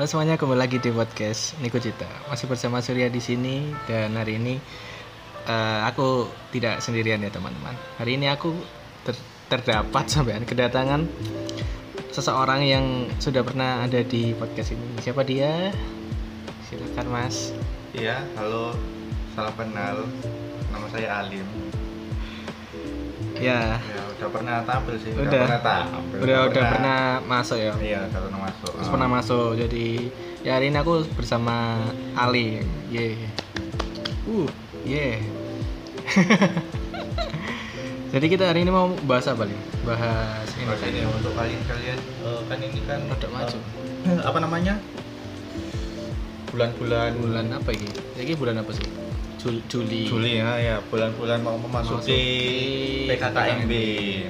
Halo semuanya, kembali lagi di podcast Niko Cita. Masih bersama Surya di sini dan hari ini eh, aku tidak sendirian ya teman-teman. Hari ini aku ter- terdapat sampai kedatangan seseorang yang sudah pernah ada di podcast ini. Siapa dia? Silakan Mas. Iya, halo, salam kenal. Nama saya Alim. Ya, Ya, udah pernah tampil sih. Udah. pernah tampil. udah udah pernah masuk ya. Iya, udah pernah masuk. Terus pernah masuk. Jadi ya hari ini aku bersama Ali. Ye. Uh, ye. Jadi kita hari ini mau bahas apa nih? Bahas ini. Bahas ini untuk kalian kalian eh, kan ini kan Udah maju. eh, apa namanya? Bulan-bulan Bulan apa ini? Ini bulan apa sih? Jul- Juli. Juli ya, ya bulan-bulan mau memasuki PKKMB.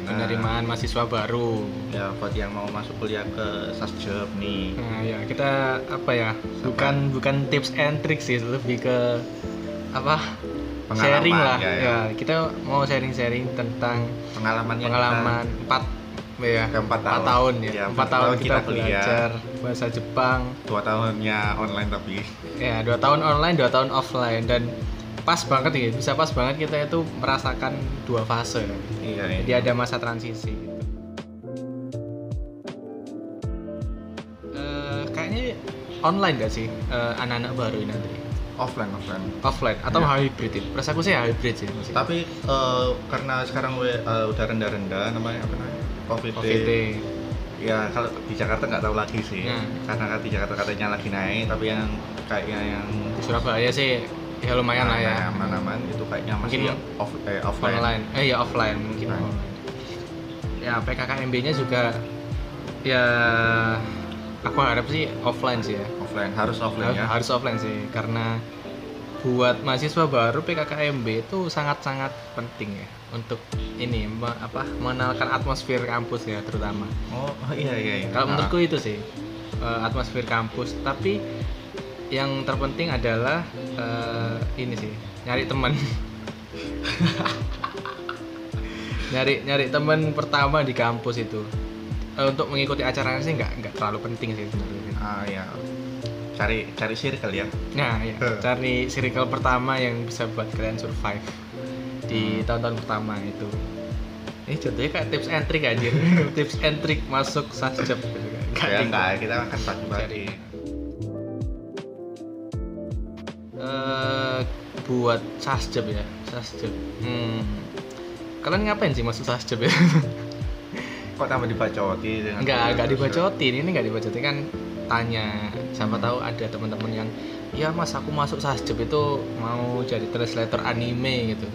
Nah, Penerimaan mahasiswa baru. Ya, buat yang mau masuk kuliah ke Sasjab nih. Nah, ya kita apa ya? Bukan bukan tips and tricks sih, lebih ke apa? Pengalaman, sharing lah. ya, Ya, ya. kita mau sharing-sharing tentang Pengalamannya pengalaman empat ya Ke empat tahun. tahun ya Ya, empat tahun tahun kita, kita kuliah. belajar bahasa Jepang dua tahunnya online tapi ya dua tahun online dua tahun offline dan pas banget ya. Bisa pas banget kita itu merasakan dua fase. Iya iya. jadi ada masa transisi gitu. Eh, kayaknya online gak sih eh, anak-anak baru ini nanti? Offline offline. Offline atau Ya. hybrid itu perasa aku sih hybrid sih masih. Tapi eh, karena sekarang we, eh, udah rendah-rendah namanya apa namanya? Covid, COVID. Ya kalau di Jakarta nggak tahu lagi sih. Ya. karena di Jakarta katanya lagi naik tapi yang kayaknya yang di Surabaya sih ya lumayan lah ya. Aman-aman. Itu kayaknya masih Mungkin off, eh, offline. online. Eh ya offline mungkin. Online. ya PKKMB-nya juga ya aku harap sih offline sih ya. Offline. Harus offline harus, ya. Harus offline sih karena buat mahasiswa baru PKKMB itu sangat-sangat penting ya. Untuk ini me- apa mengenalkan atmosfer kampus ya terutama. Oh, oh, iya iya, iya. kalau Nah, menurutku itu sih eh, atmosfer kampus. Tapi yang terpenting adalah eh, ini sih nyari teman. Nyari nyari teman pertama di kampus itu. Eh, untuk mengikuti acaranya sih nggak nggak terlalu penting sih sebenarnya. Ah ya cari cari circle ya. Nah ya. Cari circle pertama yang bisa buat kalian survive di tahun-tahun pertama itu. Ini contohnya kayak tips and trick aja tips and trick masuk sasjab gitu kan Nggak ya enggak kita akan bagi-bagi eh buat sasjab ya sasjab. Hmm. kalian ngapain sih masuk sasjab ya? Kok tambah dibacoti dengan nggak nggak terus- dibacotin. Ini nggak dibacotin. Kan tanya siapa tahu ada teman-teman yang ya mas aku masuk sasjab itu mau jadi translator anime gitu.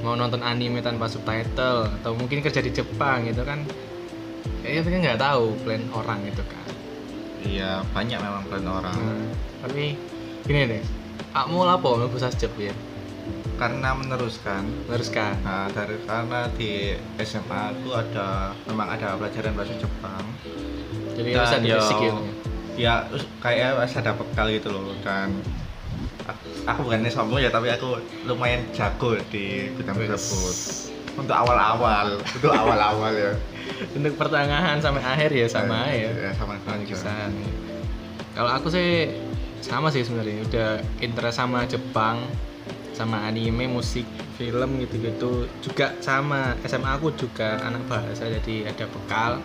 Mau nonton anime tanpa subtitle atau mungkin kerja di Jepang gitu kan. Ya itu kan nggak tahu plan orang itu kan. Iya banyak memang plan orang. Hmm, tapi gini deh aku lapo mau sasjab ya Karena meneruskan. teruskan Nah dari karena di SMA aku ada memang ada pelajaran bahasa Jepang. jadi Dan urusan ya, fisik Ya kayak masih ada bekal gitu loh dan aku, aku bukannya sombong ya tapi aku lumayan jago di bidang tersebut. Untuk awal-awal, untuk awal-awal ya. untuk pertengahan sampai akhir ya sama Eh, ya Ya, sama sama ya. Kalau aku sih sama sih sebenarnya udah interest sama Jepang, sama anime, musik, film gitu-gitu. Juga sama SMA aku juga anak bahasa jadi ada bekal.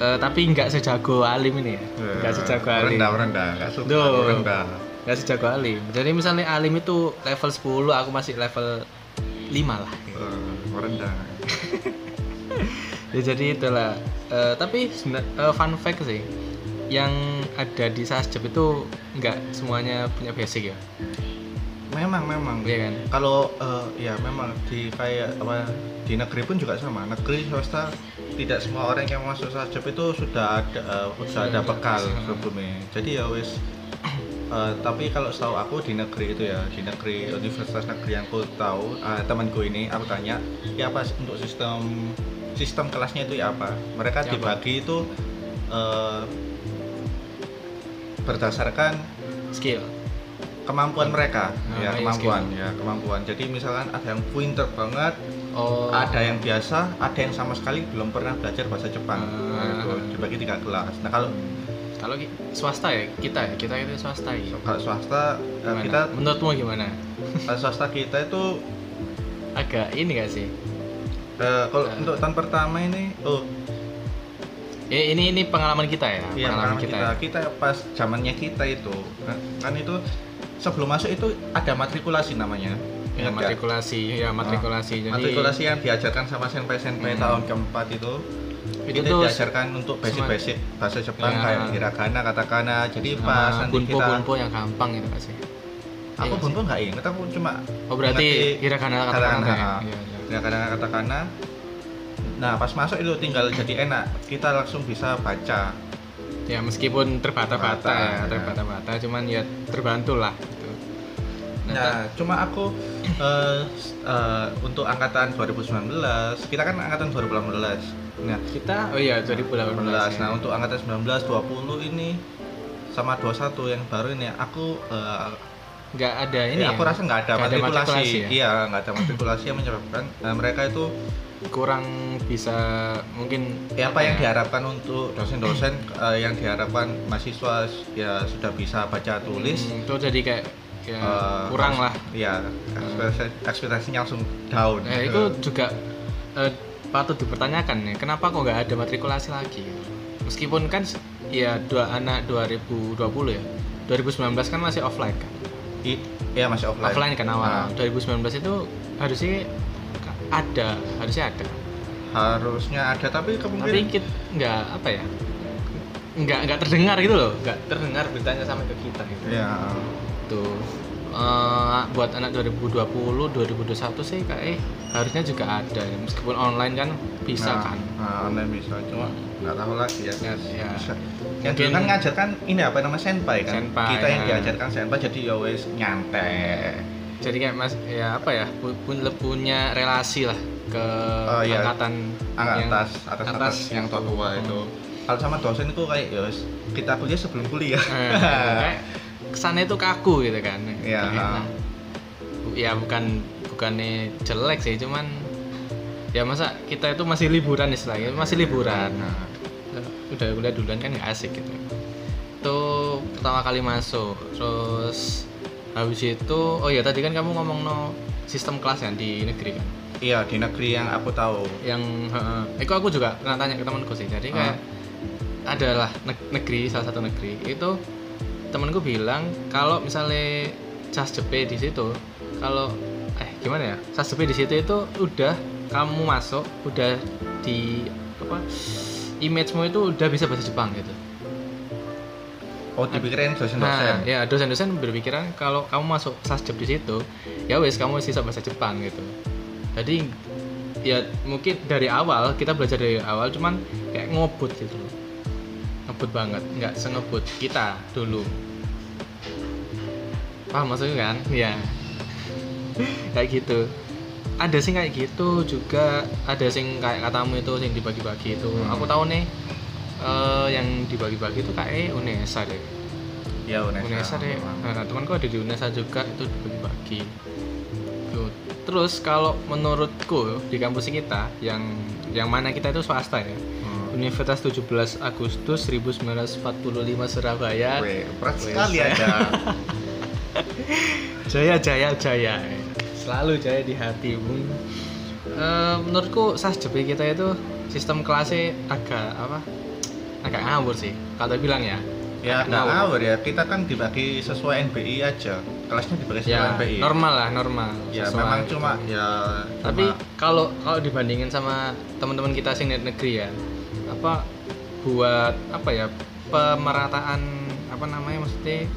Eh, tapi nggak sejago Alim ini ya, nggak sejago Alim. Rendah, rendah, nggak suka Duh. rendah. Nggak sejago Alim. Jadi misalnya Alim itu level 10, aku masih level 5 lah. Eh, rendah. ya jadi itulah Eh, tapi eh, fun fact sih yang ada di sasjab itu nggak semuanya punya basic ya? Memang, memang. Iya kan? Kalau eh, ya memang di kayak apa di negeri pun juga sama. Negeri swasta tidak semua orang yang masuk sajab itu sudah ada eh, sudah ada bekal sebelumnya. Jadi ya wis eh, tapi kalau setahu aku di negeri itu ya di negeri universitas negeri yang aku tahu eh, temanku ini aku tanya ya apa untuk sistem sistem kelasnya itu ya apa? Mereka Ya apa? dibagi itu eh, berdasarkan skill. kemampuan mereka. Ah, ya iya, kemampuan ya kemampuan. Jadi misalkan ada yang pinter banget oh. ada yang biasa ada yang sama sekali belum pernah belajar bahasa Jepang. Ah. Nah, itu dibagi tiga kelas. Nah kalau kalau swasta ya kita ya kita itu swasta ya. Kalau swasta eh, Gimana? kita menurutmu gimana? Kalau swasta kita itu agak ini gak sih? Eh, kalau Eh. untuk tahun pertama ini oh Eh, ini ini pengalaman kita ya iya pengalaman pengalaman kita, kita. kita pas zamannya kita itu kan, kan itu sebelum masuk itu ada matrikulasi namanya. Ya, Ingat matrikulasi ya matrikulasi. Jadi matrikulasi yang diajarkan sama senpai senpai Hmm. tahun keempat itu itu tuh diajarkan untuk basic basic bahasa Jepang Ya. kayak hiragana katakana. Jadi pas sama nanti bunpo kita bunpo yang gampang gitu gak sih aku Iya bunpo nggak inget aku cuma oh berarti hiragana kata katakana, ya? ha. Iya, iya. hiragana katakana nah pas masuk itu tinggal jadi enak kita langsung bisa baca ya meskipun terbata-bata Bata, ya ya. terbata-bata cuman ya terbantu lah gitu. Nah, Nah, cuma aku s- eh, untuk angkatan 2019, kita kan angkatan 2018. Nah, kita oh iya 2018 2018. ya. Nah, untuk angkatan 19 20 ini sama 21 yang baru ini aku eh, nggak ada ini ya, aku ya? rasa nggak ada Nggak ada matrikulasi. ya? Iya, nggak ada matrikulasi yang menyebabkan eh, mereka itu kurang bisa mungkin ya apa yang ya, diharapkan untuk dosen-dosen eh, yang diharapkan mahasiswa ya sudah bisa baca tulis. Hmm, itu jadi kayak ya, eh, kurang lah. ya ekspektasi- ekspektasinya langsung down. Eh, itu juga eh, patut dipertanyakan ya kenapa kok nggak ada matrikulasi lagi? Meskipun kan ya dua anak 2020 ya 2019 kan masih offline kan? I- ya masih offline. Offline kan awal. Nah, 2019 itu harusnya ada harusnya ada. Harusnya ada tapi tapi kemungkinan kita nggak apa ya nggak nggak terdengar gitu loh. Nggak terdengar beritanya sampai ke kita gitu. Ya. Tuh. Eh, buat anak 2020 2021 sih kayak eh, harusnya juga ada. Ya. meskipun online kan bisa nah, kan? nah, online bisa cuma nggak tahu lagi ya, Ya, ya. Bisa. yang dulu kan ngajarkan ini apa nama senpai kan? Senpai, kita yang ya. diajarkan senpai jadi ya wes nyantai jadi kayak mas ya apa ya pu- pun- punya relasi lah ke Oh, iya. angkatan angkat yang atas atas atas, yang tua tua itu. Kalau sama dosen itu kayak ya kita kuliah sebelum kuliah. Eh, kayak kesannya itu kaku gitu kan. Iya. Nah, bu- ya bukan bukannya jelek sih cuman ya masa kita itu masih liburan istilahnya masih liburan. Nah, udah kuliah duluan kan nggak asik gitu. Itu pertama kali masuk terus habis itu oh ya tadi kan kamu ngomong no sistem kelas ya di negeri kan? Iya di negeri yang aku tahu. Yang heeh. itu aku juga pernah tanya ke temanku sih. Jadi kayak adalah neg- negeri salah satu negeri itu temanku bilang kalau misalnya cas JP di situ kalau eh gimana ya? Cas JP di situ itu udah kamu masuk udah di apa image-mu itu udah bisa bahasa Jepang gitu oh dipikirin dosen-dosen Nah, ya dosen-dosen berpikiran kalau kamu masuk sasjep di situ, ya wes kamu bisa bahasa Jepang gitu. Jadi ya mungkin dari awal kita belajar dari awal cuman kayak ngobut gitu loh. Banget, nggak sengebut kita dulu. Paham maksudnya kan? Ya. kayak gitu. Ada sih kayak gitu juga ada sing kayak katamu itu yang dibagi-bagi itu. Hmm. Aku tahu nih eh, yang dibagi-bagi itu kayak Unesa deh. ya Unesa, Unesa deh. Nah, temanku ada di Unesa juga itu dibagi-bagi. Terus kalau menurutku di kampus kita yang yang mana kita itu swasta ya. Hmm. Universitas 17 Agustus 1945 Surabaya. Weh, sekali ada Jaya jaya jaya. Selalu jaya di hati, Bung. Eh, menurutku SASJP kita itu sistem kelasnya agak apa? Agak ngawur sih. Kalau bilang ya. ya nggak ngawur ya kita kan dibagi sesuai NBI aja kelasnya dibagi sesuai Ya, NBI normal lah, normal. ya Sesuai memang gitu. cuma ya tapi kalau kalau dibandingin sama teman-teman kita sing negeri ya apa buat apa ya pemerataan apa namanya maksudnya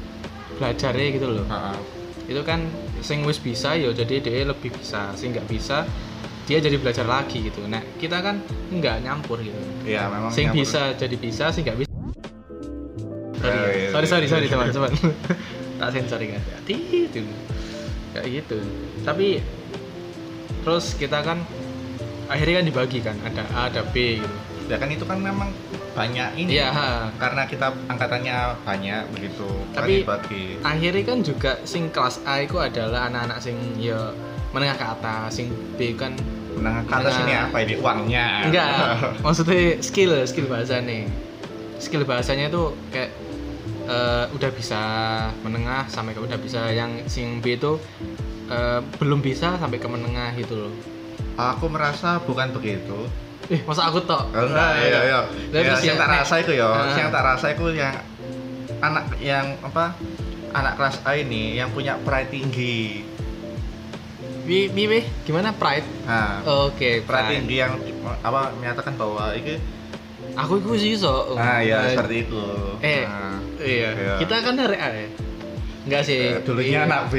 belajarnya gitu loh Ha-ha. itu kan sing wis bisa ya jadi dia lebih bisa sing nggak bisa dia jadi belajar lagi gitu. Nah kita kan nggak nyampur gitu. Ya memang sing nyampur. bisa jadi bisa sing nggak bisa. Sorry iya, sorry sorry, iya. sorry teman-teman. Tak sensor kan? Itu kayak gitu. Tapi terus kita kan akhirnya kan dibagi kan? Ada A ada B gitu. Ya kan itu kan memang banyak ini. Iya ha. karena kita angkatannya banyak begitu. Tapi- bagi akhirnya kan juga sing kelas A itu adalah anak-anak sing ya menengah ke atas sing B kan menengah ke atas ini apa ini uangnya enggak maksudnya skill skill bahasa nih skill bahasanya itu kayak eh, udah bisa menengah sampai ke udah bisa yang sing B itu eh, belum bisa sampai ke menengah gitu loh Aku merasa bukan begitu. eh masa aku tok Oh, enggak, Nah, iya, iya. Tapi Ya, sih, yang tak rasa itu ya, Ah. yang tak rasa itu yang anak yang apa? Anak kelas A ini yang punya pride tinggi. Bi, bi, bi, gimana pride Nah, oke pride pride tinggi yang apa menyatakan bahwa ini aku itu sih so ah ya Eh, seperti itu. eh Nah, iya. Iya. kita kan dari A ya enggak sih eh, dulunya Iya. anak B.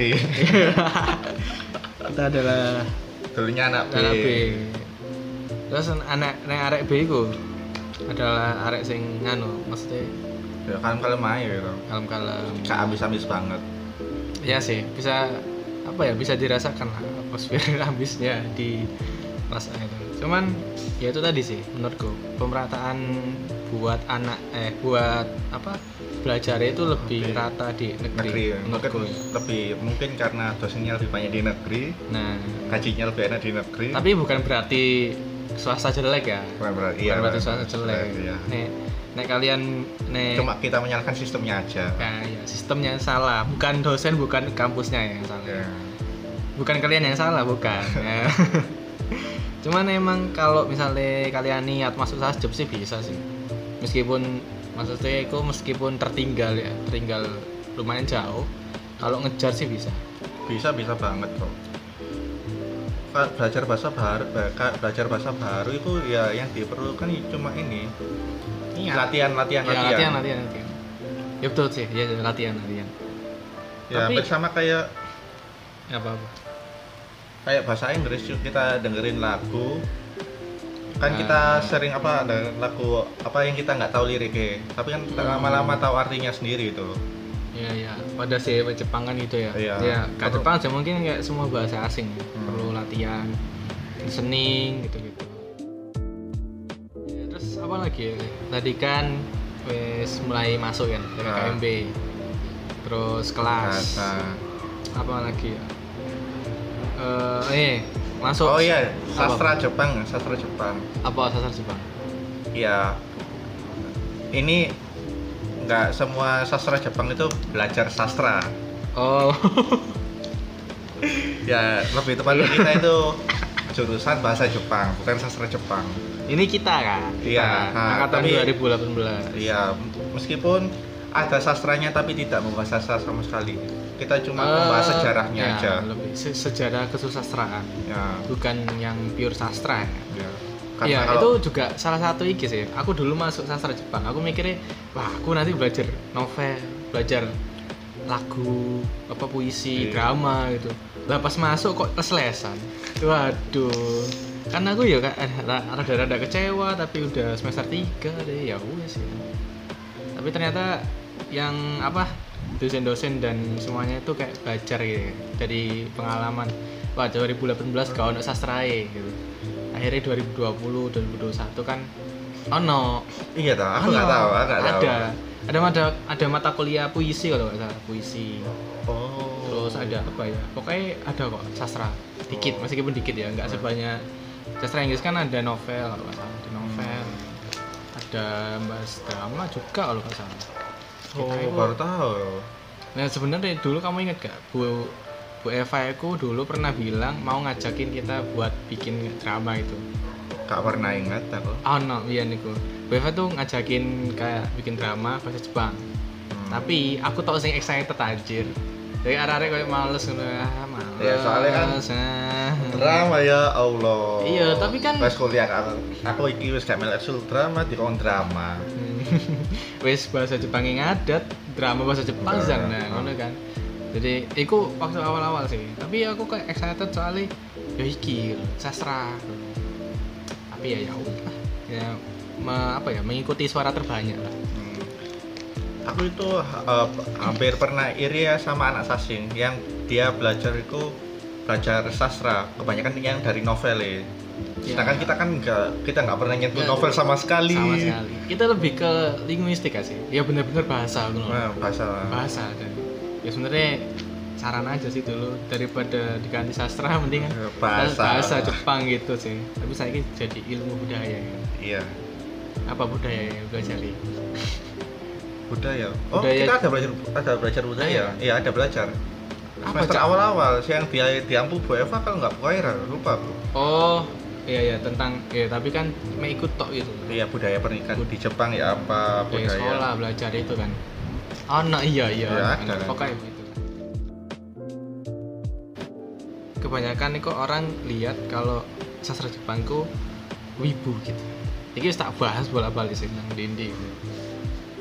kita adalah dulunya anak B. anak B terus anak anak arek B itu adalah arek sing nganu maksudnya Ya kalau main gitu. kalem kalem Gak ambis-ambis banget. ya sih bisa apa ya bisa dirasakan lah atmosfer ambisnya di kelas A itu cuman ya itu tadi sih menurutku pemerataan buat anak eh buat apa belajar itu lebih Oke. rata di negeri, Negeri mungkin menurutku lebih mungkin karena dosennya lebih banyak di negeri, nah gajinya lebih enak di negeri. tapi bukan berarti swasta jelek ya bukan berarti bukan iya, berarti bukan swasta jelek Iya. nek nek kalian nek Cuma kita menyalahkan sistemnya aja. Nah, ya, sistemnya yang salah bukan dosen bukan kampusnya yang salah Ya. Bukan kalian yang salah bukan. Ya. cuman emang kalau misalnya kalian niat masuk sasjep sih bisa sih. Meskipun maksudnya itu meskipun tertinggal ya tertinggal lumayan jauh kalau ngejar sih bisa. Bisa bisa banget kok. Belajar bahasa baru, belajar bahasa baru itu ya yang diperlukan cuma ini. Latihan latihan ya, latihan. latihan latihan latihan. Ya betul sih. Ya ya, latihan latihan. Ya Tapi- sama kayak ya apa apa kayak bahasa Inggris yuk kita dengerin lagu kan Ah. kita sering apa dengerin lagu apa yang kita nggak tahu liriknya tapi kan kita Hmm. lama-lama tahu artinya sendiri itu ya ya pada si Jepang kan gitu ya Iya. ya Perlu- Jepang aja mungkin kayak semua bahasa asing ya. Hmm. perlu latihan listening gitu gitu terus apa lagi ya tadi kan wes mulai masuk kan dari Ah. KMB terus kelas bahasa apa lagi ya eh eh masuk. Oh iya Apa? sastra Jepang sastra Jepang. Apa sastra Jepang? Ya ini nggak semua sastra Jepang itu belajar sastra. Oh. Ya lebih tepatnya kita itu jurusan bahasa Jepang bukan sastra Jepang. Ini kita kan? Iya, nah, angkatan tapi- 2018 Iya, meskipun ada sastranya tapi tidak membahas sastra sama sekali. Kita cuma Eh, membahas sejarahnya ya, aja. lebih se- sejarah kesusastraan Ya, bukan yang pure sastra ya. ya. Iya, kalau- itu juga salah satu iki sih. Aku dulu masuk sastra Jepang. Aku mikirnya, wah, aku nanti belajar novel, belajar lagu, apa puisi, Iya. drama gitu. Lah pas masuk kok les-lesan. Waduh. Karena aku ya kan rada-rada kecewa tapi udah semester 3 deh ya wes ya. Tapi ternyata yang apa dosen-dosen dan semuanya itu kayak belajar gitu ya. dari pengalaman. Wah 2018 gak ono sastrae gitu. Akhirnya 2020 2021 kan ono. Iya toh, aku nggak tahu, aku nggak tahu. ada. Ada mata ada mata kuliah puisi kalau nggak salah puisi. Oh. terus ada apa ya? Pokoknya ada kok sastra. Dikit Oh. meskipun dikit ya nggak sebanyak sastra Inggris. Kan ada novel kalau nggak salah ada novel. Ada bahas drama juga kalau nggak salah Oh, Kita baru tahu. Nah sebenarnya dulu kamu inget gak Bu Bu Eva aku dulu pernah bilang mau ngajakin kita buat bikin drama itu. Gak pernah ingat aku. Oh no, iya niku. Bu Eva tuh ngajakin kayak bikin drama bahasa Jepang. Hmm. Tapi aku tau sing excited anjir. Dari arah-arah kayak males ngono ah, males. Ya, soalnya kan ah. drama ya Allah. Iya, tapi kan- pas kuliah aku, aku iki wis gak melek drama di drama. Wes bahasa Jepang yang ngadat, drama bahasa Jepang Drama. sana, ngono kan. Jadi, iku waktu awal-awal sih. Tapi aku kayak excited soalnya ya iki sastra. Tapi ya ya. Ya me- apa ya mengikuti suara terbanyak lah. Hmm. Aku itu eh, hampir pernah iri ya sama anak sasing yang dia belajar itu belajar sastra kebanyakan yang dari novel ya. Ya. Sedangkan kita kan nggak kita nggak pernah nyentuh Nggak, novel sama sekali. Sama sekali. Kita lebih ke linguistik sih. Ya bener-bener bahasa gitu loh. Nah, bahasa. Bahasa dan ya sebenarnya saran aja sih dulu daripada diganti sastra mendingan Bahasa. bahasa Jepang gitu sih. Tapi saya ini jadi ilmu budaya ya. Iya. apa budaya yang pelajari budaya oh Budaya- kita ada belajar ada belajar budaya iya ada belajar Apa, semester awal-awal yang dia diampu Bu Eva kalau nggak Puaira lupa aku oh iya iya tentang ya tapi kan mau ikut tok gitu. Iya budaya pernikahan di Jepang ya apa Kayak budaya? sekolah belajar itu kan. Oh nah iya iya Ya, ada Anak kan. pokoknya itu kebanyakan nih kok orang lihat kalau sastra Jepangku wibu gitu. Ini wis tak bahas bola balik sih nang dindi gitu.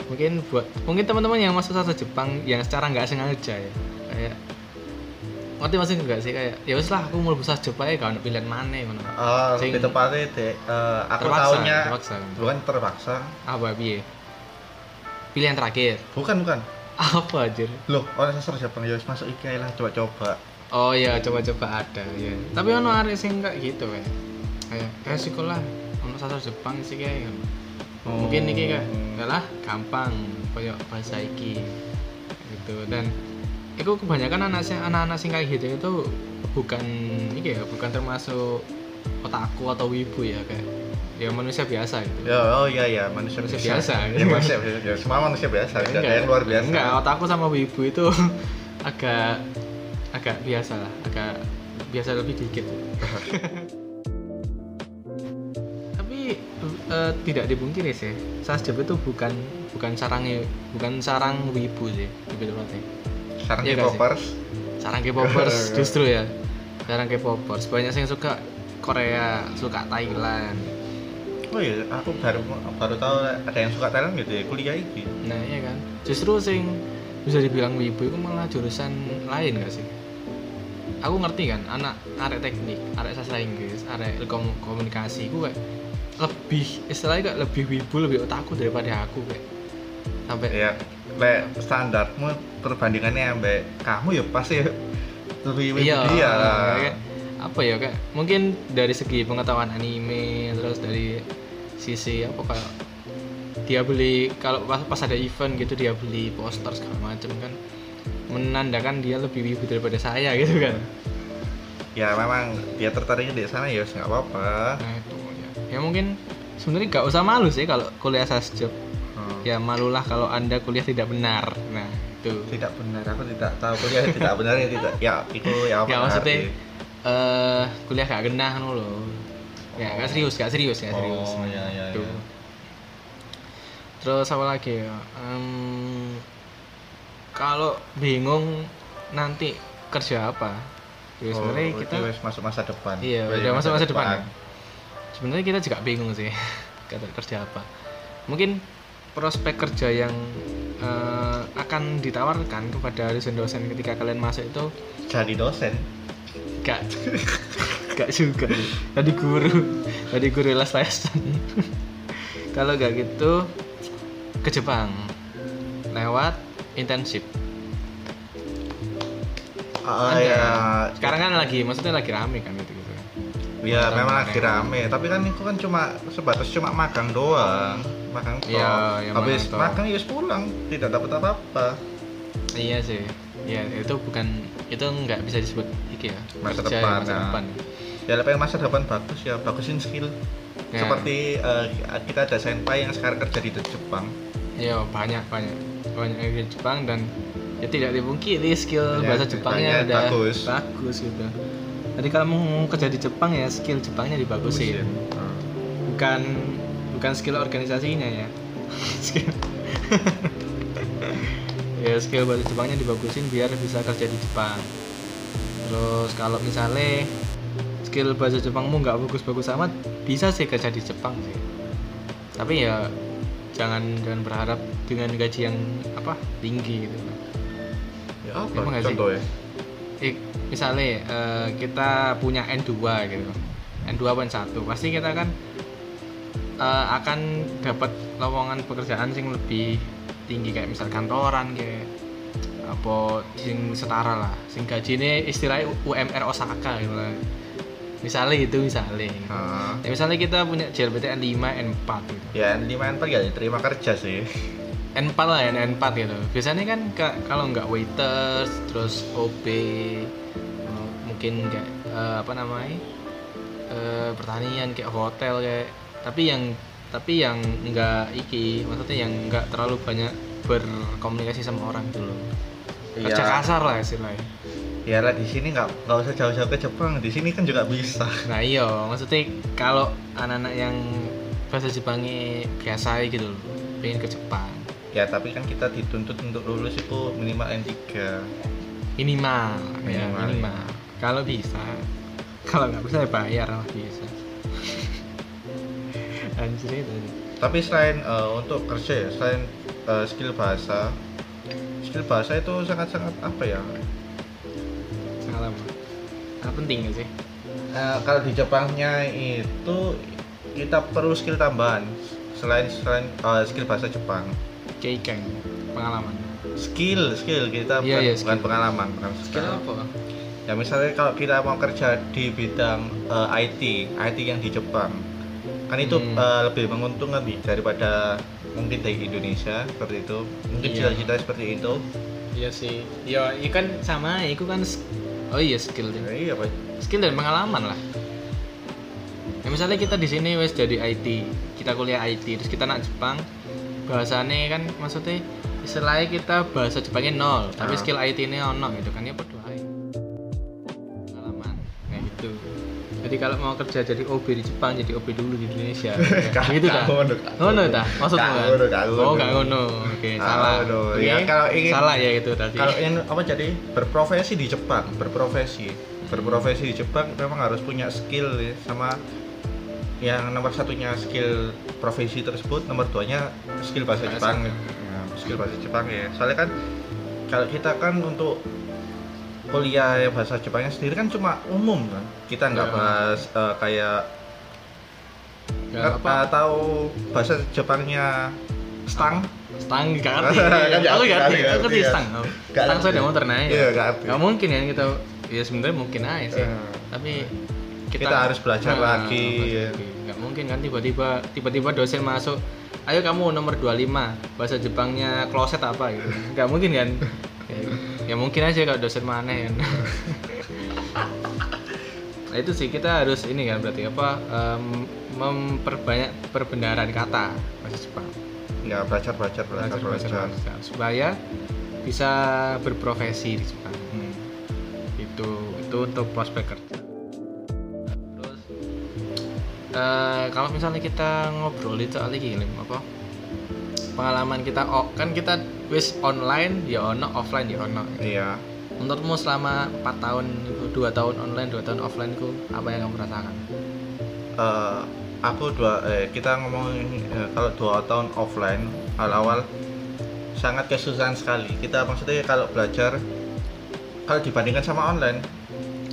mungkin buat mungkin teman-teman yang masuk sastra Jepang yang secara nggak sengaja ya kayak ngerti masih enggak sih kayak ya wis lah aku mau sastra Jepang ya kalau pilihan mana ngono Oh, Sing- tepatnya deh, eh, aku Terpaksa, tahunya terpaksa. bukan terpaksa, apa piye pilihan terakhir bukan bukan. apa anjir Loh, orang sastra Jepang ya wis masuk iki ae lah coba-coba. Oh iya, coba-coba ada ya. Tapi ono arek sing kayak gitu kayak. Kayak kayak sekolah ono sastra Jepang sih kayak. Oh. Mungkin iki kayak ya lah gampang koyo bahasa iki gitu dan itu kebanyakan anak anak-anak sing kayak gitu itu bukan iki ya, bukan termasuk otakku atau wibu ya kayak ya manusia biasa gitu. Ya, oh iya ya, manusia, Manusia biasa. Ya, manusia biasa. Ya, semua manusia biasa, tidak ada yang luar biasa. Enggak, otakku sama wibu itu agak agak biasa lah, agak biasa lebih dikit. Tapi eh, tidak dipungkiri sih, Sasjab itu bukan bukan sarangnya bukan sarang wibu sih, lebih tepatnya. Sekarang Iya di nggak sih? Popers, Sarang K-popers justru ya. Sarang K-popers banyak yang suka Korea, suka Thailand. oh iya, aku baru baru tahu ada yang suka Thailand gitu ya, kuliah iki. Nah iya kan, justru sing bisa dibilang wibu itu malah jurusan lain gak sih? Aku ngerti kan, anak arek teknik, arek sastra Inggris, arek komunikasi, gue kayak lebih istilahnya kayak lebih wibu, lebih otakku daripada aku kayak sampai Ya, le standarmu perbandingannya ambek kamu ya pasti lebih lebih iya dia. kayak apa ya kayak mungkin dari segi pengetahuan anime terus dari sisi apa kayak dia beli kalau pas, pas ada event gitu dia beli poster segala macam kan menandakan dia lebih wibu daripada saya gitu kan Ya memang dia tertariknya di sana ya nggak apa-apa. nah itu ya ya mungkin sebenarnya nggak usah malu sih kalau kuliah sasjab. Ya malulah kalau anda kuliah tidak benar nah itu Tidak benar, aku tidak tahu kuliah tidak benar ya tidak. Ya, itu ya apa? ya maksudnya eh kuliah gak genah ngono loh ya gak serius gak serius gak serius Oh, iya, iya, Tuh. iya. terus apa lagi ya Em, kalau bingung nanti kerja apa ya Oh, sebenarnya itu kita masuk masa depan. iya udah masuk masa depan ya? sebenarnya kita juga bingung sih kata kerja apa mungkin prospek kerja yang eh, akan ditawarkan kepada dosen-dosen ketika kalian masuk itu Jadi dosen. gak. Gak juga. Tadi guru. Tadi guru les lesan kalau gak gitu ke Jepang. Lewat internship. Ada. ya. sekarang kan lagi maksudnya lagi rame kan gitu gitu. Ya memang lagi rame, tapi kan itu kan cuma sebatas cuma magang doang, magang toh. Iya, iya, Habis magang ya pulang, tidak dapat apa-apa. iya sih ya itu bukan itu nggak bisa disebut iki ya Masa kerja depan, masa nah. depan Ya lebih masa depan bagus ya, bagusin skill. Ya. Seperti eh, kita ada senpai yang sekarang kerja di Jepang. ya banyak banyak banyak yang di Jepang dan ya tidak dipungkiri skill Ya, bahasa Jepangnya udah bagus. bagus gitu jadi kalau mau kerja di Jepang ya skill Jepangnya dibagusin Hmm. bukan bukan skill organisasinya ya. Skill. Ya skill bahasa Jepangnya dibagusin biar bisa kerja di Jepang. Terus kalau misalnya skill bahasa Jepangmu nggak bagus-bagus amat bisa sih kerja di Jepang sih. Tapi ya jangan jangan berharap dengan gaji yang apa tinggi gitu. Ya apa Emang sih? contohnya? Eh, misalnya eh, kita punya N2 gitu. N2 poin satu. Pasti kita kan eh, akan dapat lowongan pekerjaan sing lebih tinggi kayak misal kantoran kayak apa sing setara lah. Sing gaji ini istilahnya UMR Osaka gitu lah. Misalnya itu misalnya. Ah. ya, misalnya kita punya JLPTN 5 N4 gitu. Ya lima N4 ya terima kerja sih. N4 lah ya N4 gitu. Biasanya kan ka- kalau nggak waiters terus OB eh, mungkin kayak eh, apa namanya eh, pertanian kayak hotel kayak tapi yang tapi yang enggak iki maksudnya yang enggak terlalu banyak berkomunikasi sama orang gitu loh. Kerja kasar lah istilahnya. Ya lah di sini nggak nggak usah jauh-jauh ke Jepang. Di sini kan juga bisa. Nah iya maksudnya kalau anak-anak yang bahasa Jepangnya biasa gitu loh pengen ke Jepang. Ya tapi kan kita dituntut untuk lulus itu minimal N3 minimal ya Minimal, minimal. Kalau bisa kalau nggak bisa ya bayar lah bisa anjir itu tapi selain eh, untuk kerja ya selain eh, skill bahasa skill bahasa itu sangat-sangat apa ya? Salam ah, penting gak sih? Eh, kalau di Jepangnya itu kita perlu skill tambahan selain selain eh, skill bahasa Jepang. Keikeng pengalaman. Skill skill kita bukan, iya, bukan skill. pengalaman bukan skill apa? Ya misalnya kalau kita mau kerja di bidang eh, IT IT yang di Jepang kan itu Hmm. eh, lebih menguntungkan nih daripada mungkin di Indonesia seperti itu mungkin Iya. cita-cita seperti itu iya sih ya itu kan sama itu kan oh iya skill deh. Ya, iya pak skill dan pengalaman lah ya misalnya kita di sini wes jadi IT kita kuliah IT terus kita nak Jepang bahasanya kan maksudnya istilahnya kita bahasa Jepangnya nol tapi Ah. skill IT ini ono gitu kan ya jadi kalau mau kerja jadi OB di Jepang jadi OB dulu di Indonesia. Gitu dah ngono, gak ngono dah maksudmu Gak kan? ngono, oh gak ngono. Oke salah. Ya, kalau ingin- salah ya itu tadi. kalau ingin apa jadi berprofesi di Jepang berprofesi. Berprofesi di Jepang memang harus punya skill ya, sama yang nomor satunya skill profesi tersebut nomor duanya skill bahasa Bahasa. Jepang. Ya, skill bahasa Jepang ya. Soalnya kan kalau kita kan untuk kuliah bahasa Jepangnya sendiri kan cuma umum kan? Kita nggak Ya. bahas eh, kayak Gak nggak apa eh, tahu bahasa Jepangnya stang. Stang gak ngerti. Aku gak ngerti, aku ngerti stang. stang ngerti. sepeda motor naik. Iya, nggak mungkin kan kita ya sebenarnya mungkin aja sih. Eh. tapi Kita harus belajar ya. lagi. nggak mungkin kan tiba-tiba tiba-tiba dosen masuk ayo kamu nomor 25 bahasa Jepangnya kloset apa? Gitu. Nggak mungkin kan ya, ya mungkin aja kalau dosen mana kan. Nah itu sih kita harus ini kan berarti apa em, memperbanyak perbenaran kata bahasa Jepang. Ya belajar belajar belajar belajar, belajar, belajar, supaya bisa berprofesi di Jepang. Hmm. itu itu untuk prospek kerja. Terus eh, kalau misalnya kita ngobrol itu soal Lim, apa pengalaman kita oh, kan kita wis online ya ono offline ya ono. Iya. Menurutmu selama 4 tahun dua tahun online dua tahun offline ku apa yang kamu rasakan? Eh, aku dua eh, kita ngomongin eh, kalau dua tahun offline awal-awal sangat kesusahan sekali. Kita maksudnya kalau belajar kalau dibandingkan sama online.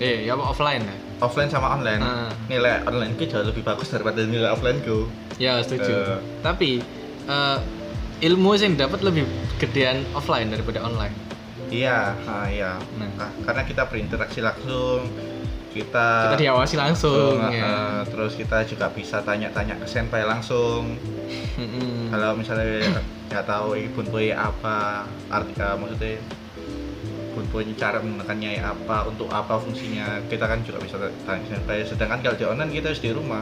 Eh ya apa offline ya? Offline sama online. Ah. nilai online ku jauh lebih bagus daripada nilai offline ku. Ya setuju. Eh. tapi eh, ilmu yang dapat lebih gedean offline daripada online. Iya ah, iya. Nah. Ka- karena kita berinteraksi langsung kita kita diawasi langsung langsung, ya. terus kita juga bisa tanya-tanya ke senpai langsung. Kalau misalnya nggak tahu ini bunpui apa arti eh, maksudnya bunpui cara menggunakannya apa untuk apa fungsinya kita kan juga bisa tanya senpai. Sedangkan kalau di online kita harus di rumah.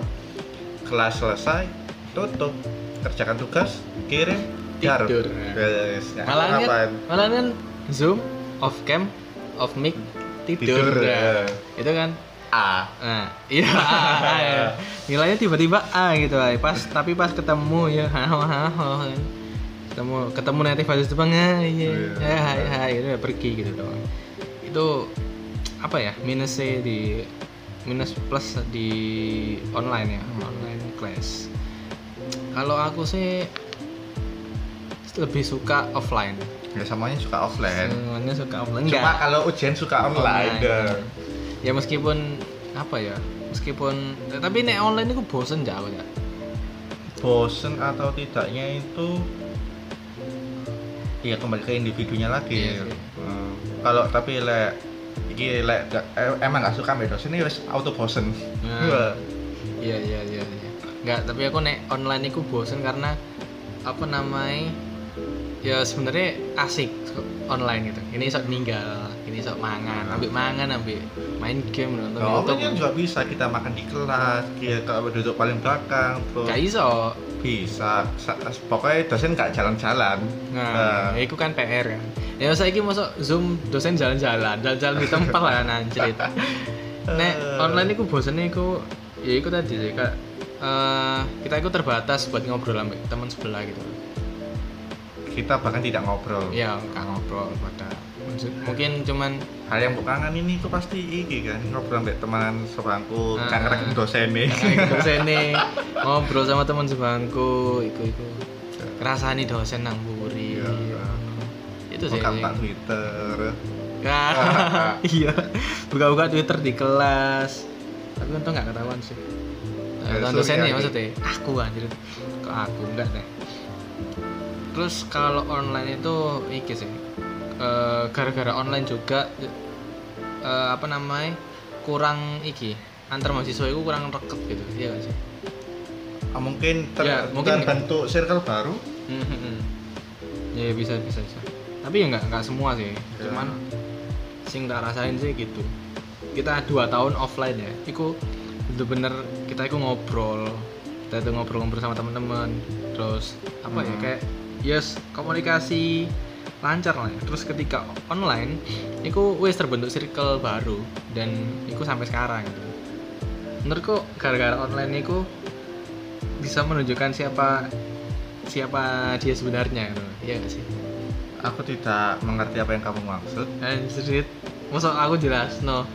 Kelas selesai tutup. Kerjakan tugas kirim jar. Tidur. Yes, nggak malah kan ngapain. malah kan zoom off cam off mic tidur, Tidur, Nah, ya. itu kan A nah iya A, ya. nilainya tiba-tiba A gitu ay. pas tapi pas ketemu ya kan. ketemu ketemu nanti bahasa Jepang ya iya ya hai hai itu ya pergi gitu doang itu apa ya minusnya di minus plus di online ya online class kalau aku sih lebih suka offline. Ya semuanya suka offline. Semuanya suka offline. Cuma enggak. kalau ujian suka online. Online. ya meskipun apa ya meskipun tapi nek online itu bosen jauh ya bosen atau tidaknya itu ya kembali ke individunya lagi. Iya. Hmm, kalau tapi lek iki lek emang gak suka mbak dosen ini wis auto bosen. Wah. iya iya iya iya. Nggak tapi aku nek online itu bosen karena apa namanya ya sebenarnya asik online gitu. Ini sok ninggal ini sok mangan. Ambil mangan ambil main game nonton Nah, YouTube. online juga bisa. Kita makan di kelas, kita duduk paling belakang, terus gak iso. Bisa. Sa- Pokoknya dosen nggak jalan-jalan. nah, Nah. itu kan PR kan ya. Saya ini masuk zoom dosen jalan-jalan. Jalan-jalan di tempat lah anjir itu nek Eh. online itu bosannya itu ya itu tadi sih kak. Eh, kita itu terbatas buat ngobrol sama teman sebelah gitu Kita bahkan tidak ngobrol. ya nggak ngobrol pada mungkin cuman Hal yang bukangan ini itu pasti iki kan ngobrol sama teman sebangku, Ah. kan ngerek dosen nih. Kayak dosen nih ngobrol sama teman sebangku iku iku. Rasani dosen nang buri Iya. itu sih. Buka-buka Twitter. Iya. Buka-buka twitter di kelas. Tapi untung nggak ketahuan sih. Ya, Ketahuan sorry, dosennya maksudnya. Aku anjir. Kok aku? Enggak deh terus kalau online itu iki sih. Eh, gara-gara online juga eh, apa namanya kurang iki. Antar mahasiswa itu kurang reket gitu iya gak sih? Ah, mungkin ter Ya, mungkin- terbentuk circle baru. Hmm, ya bisa bisa bisa. Tapi ya nggak nggak semua sih. Ya. cuman sing tak rasain sih gitu. Kita dua tahun offline ya. Itu bener-bener kita itu ngobrol. Kita itu ngobrol-ngobrol sama teman-teman. Terus apa ya Hmm. kayak yes komunikasi lancar lah ya. terus ketika online itu wes terbentuk circle baru dan itu sampai sekarang gitu menurutku gara-gara online itu bisa menunjukkan siapa siapa dia sebenarnya gitu. Iya gak sih? Aku tidak mengerti apa yang kamu maksud. Anjir, masa aku jelas no.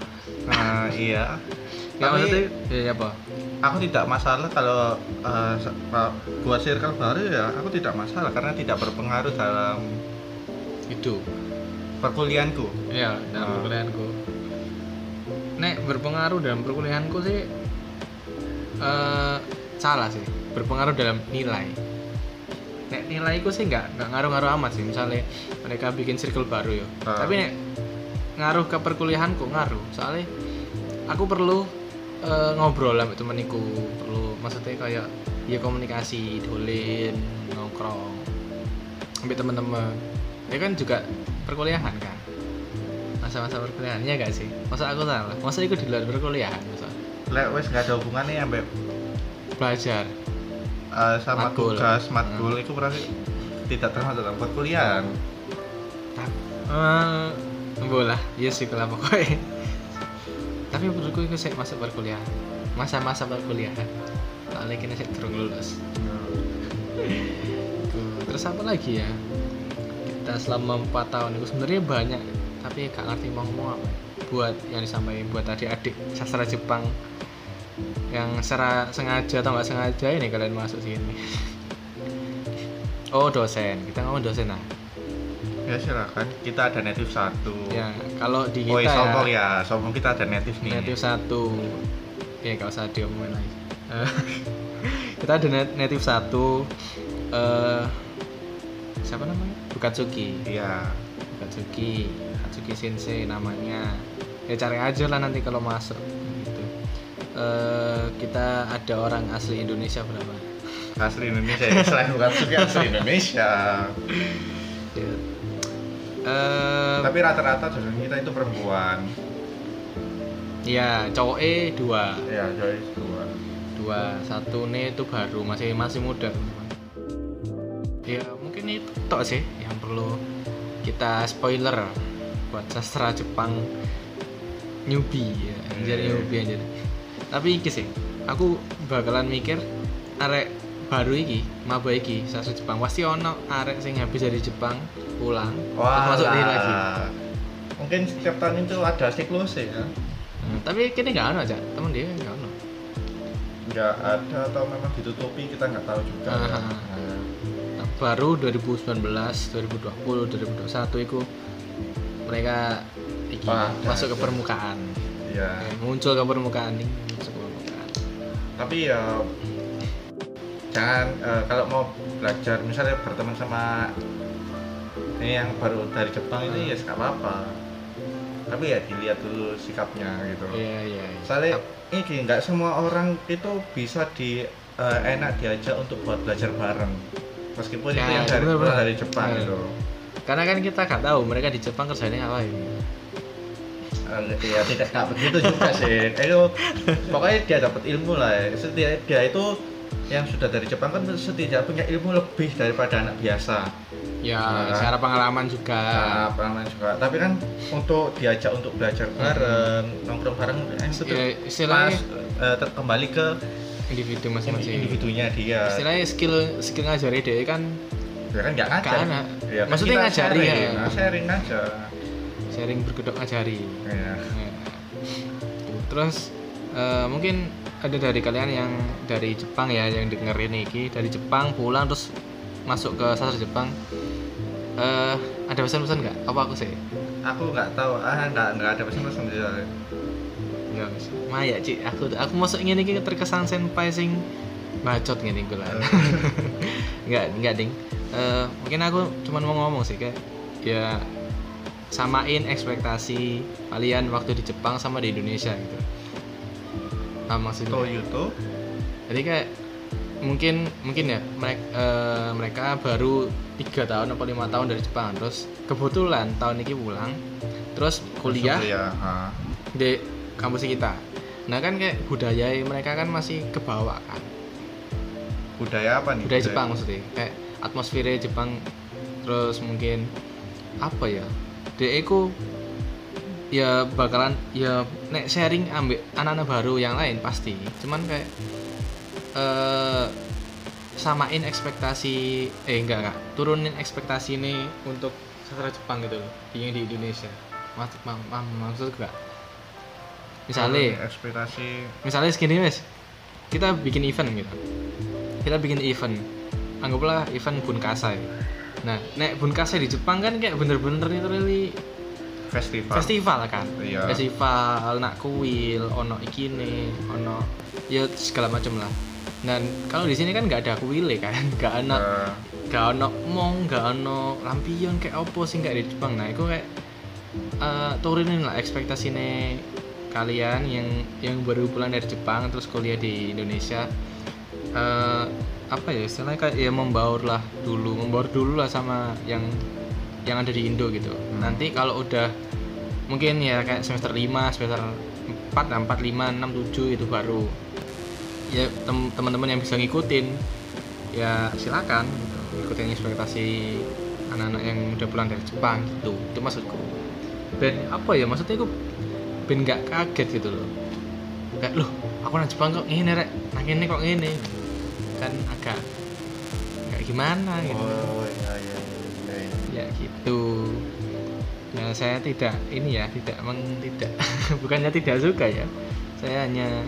Nah, iya. Ya Tapi- maksudnya ya, ya apa? Aku tidak masalah kalau pa- buat circle baru ya, aku tidak masalah karena tidak berpengaruh dalam Itu. perkuliahanku. Ya, dalam Ah. perkuliahanku. Nek berpengaruh dalam perkuliahanku sih eh salah sih. Berpengaruh dalam nilai. Nek nilaiku sih nggak nggak ngaruh-ngaruh amat sih. Misalnya mereka bikin circle baru ya. Ah. Tapi nek ngaruh ke perkuliahanku ngaruh. Soalnya aku perlu eh, ngobrol sama temeniku, perlu maksudnya kayak ya komunikasi, dolin, nongkrong sampai teman-teman. Ya kan juga perkuliahan kan. Masa-masa perkuliahan ya gak sih? Masa aku salah? Masa itu di luar perkuliahan masa? Lek wes nggak ada hubungannya sampai Belajar. eh, sama Matkul. tugas matkul itu berarti tidak termasuk dalam perkuliahan. Eh, bola, iya sih kalau pokoknya. Tapi menurutku itu saya masuk perkuliahan. Masa-masa perkuliahan. Soalnya kita saya terus lulus. Tuh, Terus apa lagi ya? Kita selama 4 tahun itu sebenarnya banyak, tapi gak ngerti mau ngomong apa. Buat yang disampaikan buat adik-adik sastra Jepang yang secara sengaja atau nggak sengaja ini kalian masuk sini. Oh dosen, kita ngomong dosen nah. Ya silakan. Kita ada native satu. Ya kalau di Oh, kita iya, sombong ya. Sombong kita ada native nih. native satu ya gak usah diomongin lagi Eh, kita ada native satu eh siapa namanya Bukatsuki Iya. Bukatsuki Hatsuki Sensei namanya ya cari aja lah nanti kalau masuk gitu Eh, kita ada orang asli Indonesia berapa Asli Indonesia. ya. Selain bukan suki asli Indonesia. Ya. Eh, Tapi rata-rata dosen kita itu perempuan. ya cowok E dua Ya, Joy dua. dua satu nih itu baru masih masih muda ya mungkin itu tok sih yang perlu kita spoiler buat sastra Jepang newbie ya jadi Hmm. newbie aja tapi iki sih aku bakalan mikir arek baru iki maba iki sastra Jepang pasti ono arek sing habis dari Jepang pulang terus masuk di lagi Mungkin setiap tahun itu ada siklusnya ya. Hmm, tapi kini nggak ono aja temen dia nggak ono Nggak ada atau memang ditutupi kita nggak tahu juga. Nah, Nah, baru 2019, 2020, 2021 itu mereka iki, Wah, masuk ke ada. permukaan. Iya. Eh, muncul ke permukaan nih, masuk ke permukaan. Tapi ya jangan eh, kalau mau belajar misalnya berteman sama ini yang baru dari Jepang ini ya nggak apa-apa. Tapi ya dilihat dulu sikapnya gitu. Iya, iya. iya. Soalnya ini nggak semua orang itu bisa di eh, enak diajak untuk buat belajar bareng. meskipun Ya, itu yang dari, bener-bener. dari Jepang Bener. itu karena kan kita nggak tahu mereka di Jepang kerjanya apa ini Eh, ya tidak nggak begitu juga sih itu pokoknya dia dapat ilmu lah ya. Setidak dia itu yang sudah dari Jepang kan setidaknya punya ilmu lebih daripada anak biasa ya Nah. secara pengalaman juga. Nah, pengalaman juga. Tapi kan untuk diajak untuk belajar bareng nongkrong bareng eh, itu ya, pas istilahnya eh, ter- kembali ke individu masing-masing. individunya dia. Istilahnya skill skill ngajari dia kan ya kan nggak ngajar. Kan, ya, kan Maksudnya ngajari sharing, ya. nah, sharing aja. Sharing berkedok ngajari. Ya. Ya. terus eh, mungkin ada dari kalian yang dari Jepang ya yang dengerin ini dari Jepang pulang terus masuk ke sastra Jepang eh ada pesan-pesan nggak apa aku sih aku nggak tahu ah nggak nggak ada pesan-pesan dia Enggak bisa. Maya, Cik. Aku aku masuk ngene iki terkesan senpai sing bacot ngene iku lah. enggak, enggak, Ding. Eh, mungkin aku cuma mau ngomong sih kayak ya samain ekspektasi kalian waktu di Jepang sama di Indonesia gitu. Nah, maksudnya. to YouTube Jadi kayak mungkin mungkin ya mereka mereka baru tiga tahun atau lima tahun dari Jepang terus kebetulan tahun ini pulang terus kuliah ya di kampus kita. Nah kan kayak budaya mereka kan masih ke bawah kan. budaya apa nih Budaya Jepang maksudnya. Kayak atmosfernya Jepang terus mungkin apa ya? Dia itu ya bakalan ya nek sharing ambek anak-anak baru yang lain pasti. Cuman kayak eh samain ekspektasi eh enggak enggak. Turunin ekspektasi ini untuk sastra Jepang gitu loh yang di Indonesia. Mas, ma, ma, maksud enggak misalnya ekspektasi misalnya segini mas. Kita bikin event gitu. Kita bikin event. Anggaplah event bunkasai nah nek bunkasai di Jepang kan kayak bener-bener literally festival. festival kan? Iya. festival nak kuil ono ikine ono ya segala macam lah dan kalau di sini kan nggak ada kuil kan? Nggak ada Eh, gak ono mong gak ono lampion kayak opo sih kayak di Jepang. Nah itu kayak eh, turunin lah ekspektasine kalian yang yang baru pulang dari Jepang terus kuliah di Indonesia. Eh, apa ya istilahnya? Kayak ya membaur lah dulu membaur dulu lah sama yang yang ada di Indo gitu. Nanti kalau udah mungkin ya kayak semester 5 semester 4 4 5 6 7 itu baru ya tem- teman-teman yang bisa ngikutin ya silakan gitu. ikutin ekspektasi anak-anak yang udah pulang dari Jepang gitu. Itu maksudku. Dan apa ya maksudnya aku ben nggak kaget gitu loh. Kayak loh aku nang Jepang kok ini rek? Nang ini kok ini kan agak nggak gimana gitu. Oh iya iya iya, iya. ya gitu. Ya saya tidak ini ya tidak meng tidak bukannya tidak suka ya. Saya hanya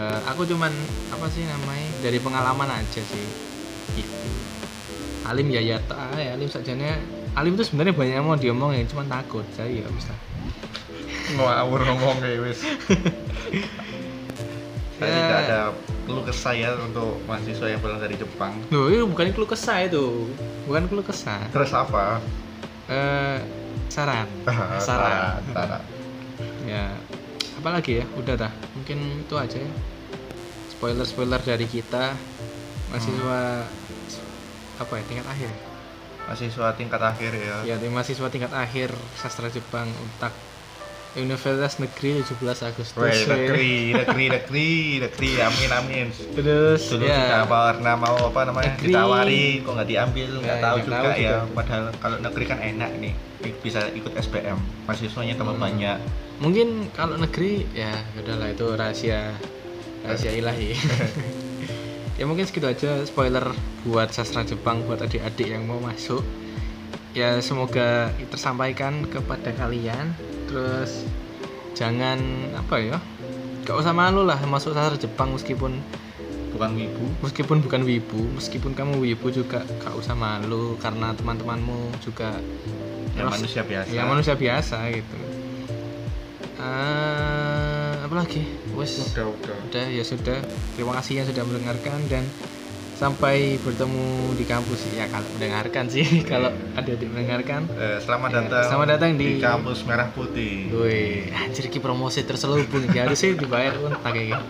eh, aku cuman apa sih namanya dari pengalaman aja sih. Gitu alim ya ya tak ya alim sajanya alim itu sebenarnya banyak yang mau diomongin cuman takut saya ya bisa ngawur ngomong kayak wis. Saya Ya. tidak ada keluh kesah ya untuk mahasiswa yang pulang dari Jepang. Loh itu bukan keluh kesah itu. Bukan keluh kesah. Terus apa? Eh saran. Saran Tara. ya apalagi ya? Udah dah mungkin itu aja ya. Spoiler spoiler dari kita. Mahasiswa apa ya tingkat akhir? Mahasiswa tingkat akhir ya. Ya mahasiswa tingkat akhir sastra Jepang untak Universitas Negeri 17 Agustus Weh, negeri, negeri, negeri, negeri, amin, amin. terus Dulu ya juga pernah mau apa namanya Negeri. ditawari, kok nggak diambil, nggak Ya, tahu juga tahu ya. juga. Padahal kalau negeri kan enak nih, bisa ikut SBM, mahasiswanya tambah Hmm. banyak. mungkin kalau negeri ya udahlah itu rahasia rahasia ilahi ya mungkin segitu aja spoiler buat sastra Jepang buat adik-adik yang mau masuk ya semoga tersampaikan kepada kalian terus jangan apa ya gak usah malu lah masuk sastra Jepang meskipun Bukan wibu. meskipun bukan wibu meskipun kamu wibu juga gak usah malu karena teman-temanmu juga Ya manusia biasa. ya manusia biasa gitu Eh, apa lagi wes Udah, udah. udah ya sudah terima kasih yang sudah mendengarkan dan sampai bertemu di kampus ya kalau mendengarkan sih kalau ada yang mendengarkan Eh, selamat Ya, datang. selamat datang di- kampus Merah Putih. Woi, anjir ki promosi terselubung ya harusnya dibayar unta kayak gitu.